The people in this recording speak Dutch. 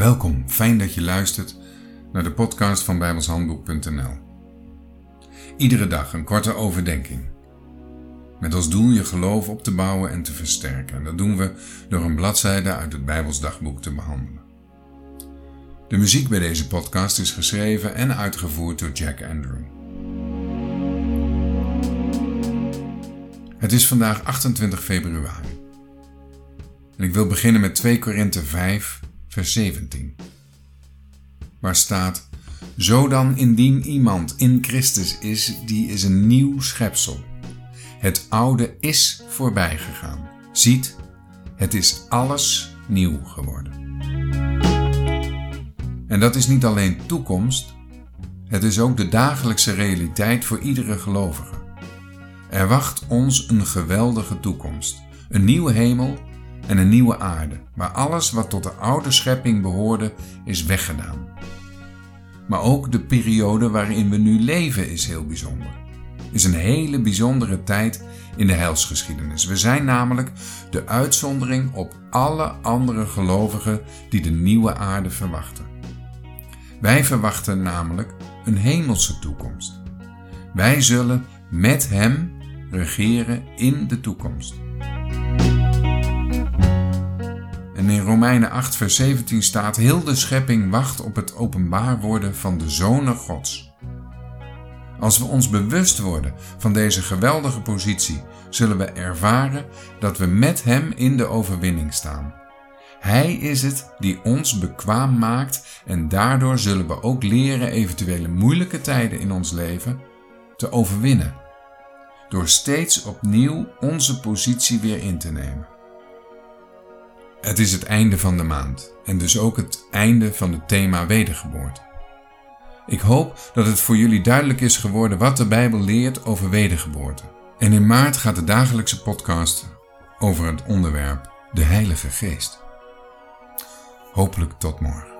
Welkom, fijn dat je luistert naar de podcast van bijbelshandboek.nl. Iedere dag een korte overdenking. Met als doel je geloof op te bouwen en te versterken. En dat doen we door een bladzijde uit het Bijbelsdagboek te behandelen. De muziek bij deze podcast is geschreven en uitgevoerd door Jack Andrew. Het is vandaag 28 februari. En ik wil beginnen met 2 Korinthe 5, vers 17. Waar staat: Zo dan, indien iemand in Christus is, die is een nieuw schepsel. Het oude is voorbij gegaan. Ziet, het is alles nieuw geworden. En dat is niet alleen toekomst, het is ook de dagelijkse realiteit voor iedere gelovige. Er wacht ons een geweldige toekomst, een nieuwe hemel en een nieuwe aarde, waar alles wat tot de oude schepping behoorde is weggedaan. Maar ook de periode waarin we nu leven is heel bijzonder. Is een hele bijzondere tijd in de heilsgeschiedenis. We zijn namelijk de uitzondering op alle andere gelovigen die de nieuwe aarde verwachten. Wij verwachten namelijk een hemelse toekomst. Wij zullen met Hem regeren in de toekomst. Romeinen 8, vers 17 staat: Heel de schepping wacht op het openbaar worden van de zonen Gods. Als we ons bewust worden van deze geweldige positie, zullen we ervaren dat we met Hem in de overwinning staan. Hij is het die ons bekwaam maakt en daardoor zullen we ook leren eventuele moeilijke tijden in ons leven te overwinnen. Door steeds opnieuw onze positie weer in te nemen. Het is het einde van de maand en dus ook het einde van het thema wedergeboorte. Ik hoop dat het voor jullie duidelijk is geworden wat de Bijbel leert over wedergeboorte. En in maart gaat de dagelijkse podcast over het onderwerp de Heilige Geest. Hopelijk tot morgen.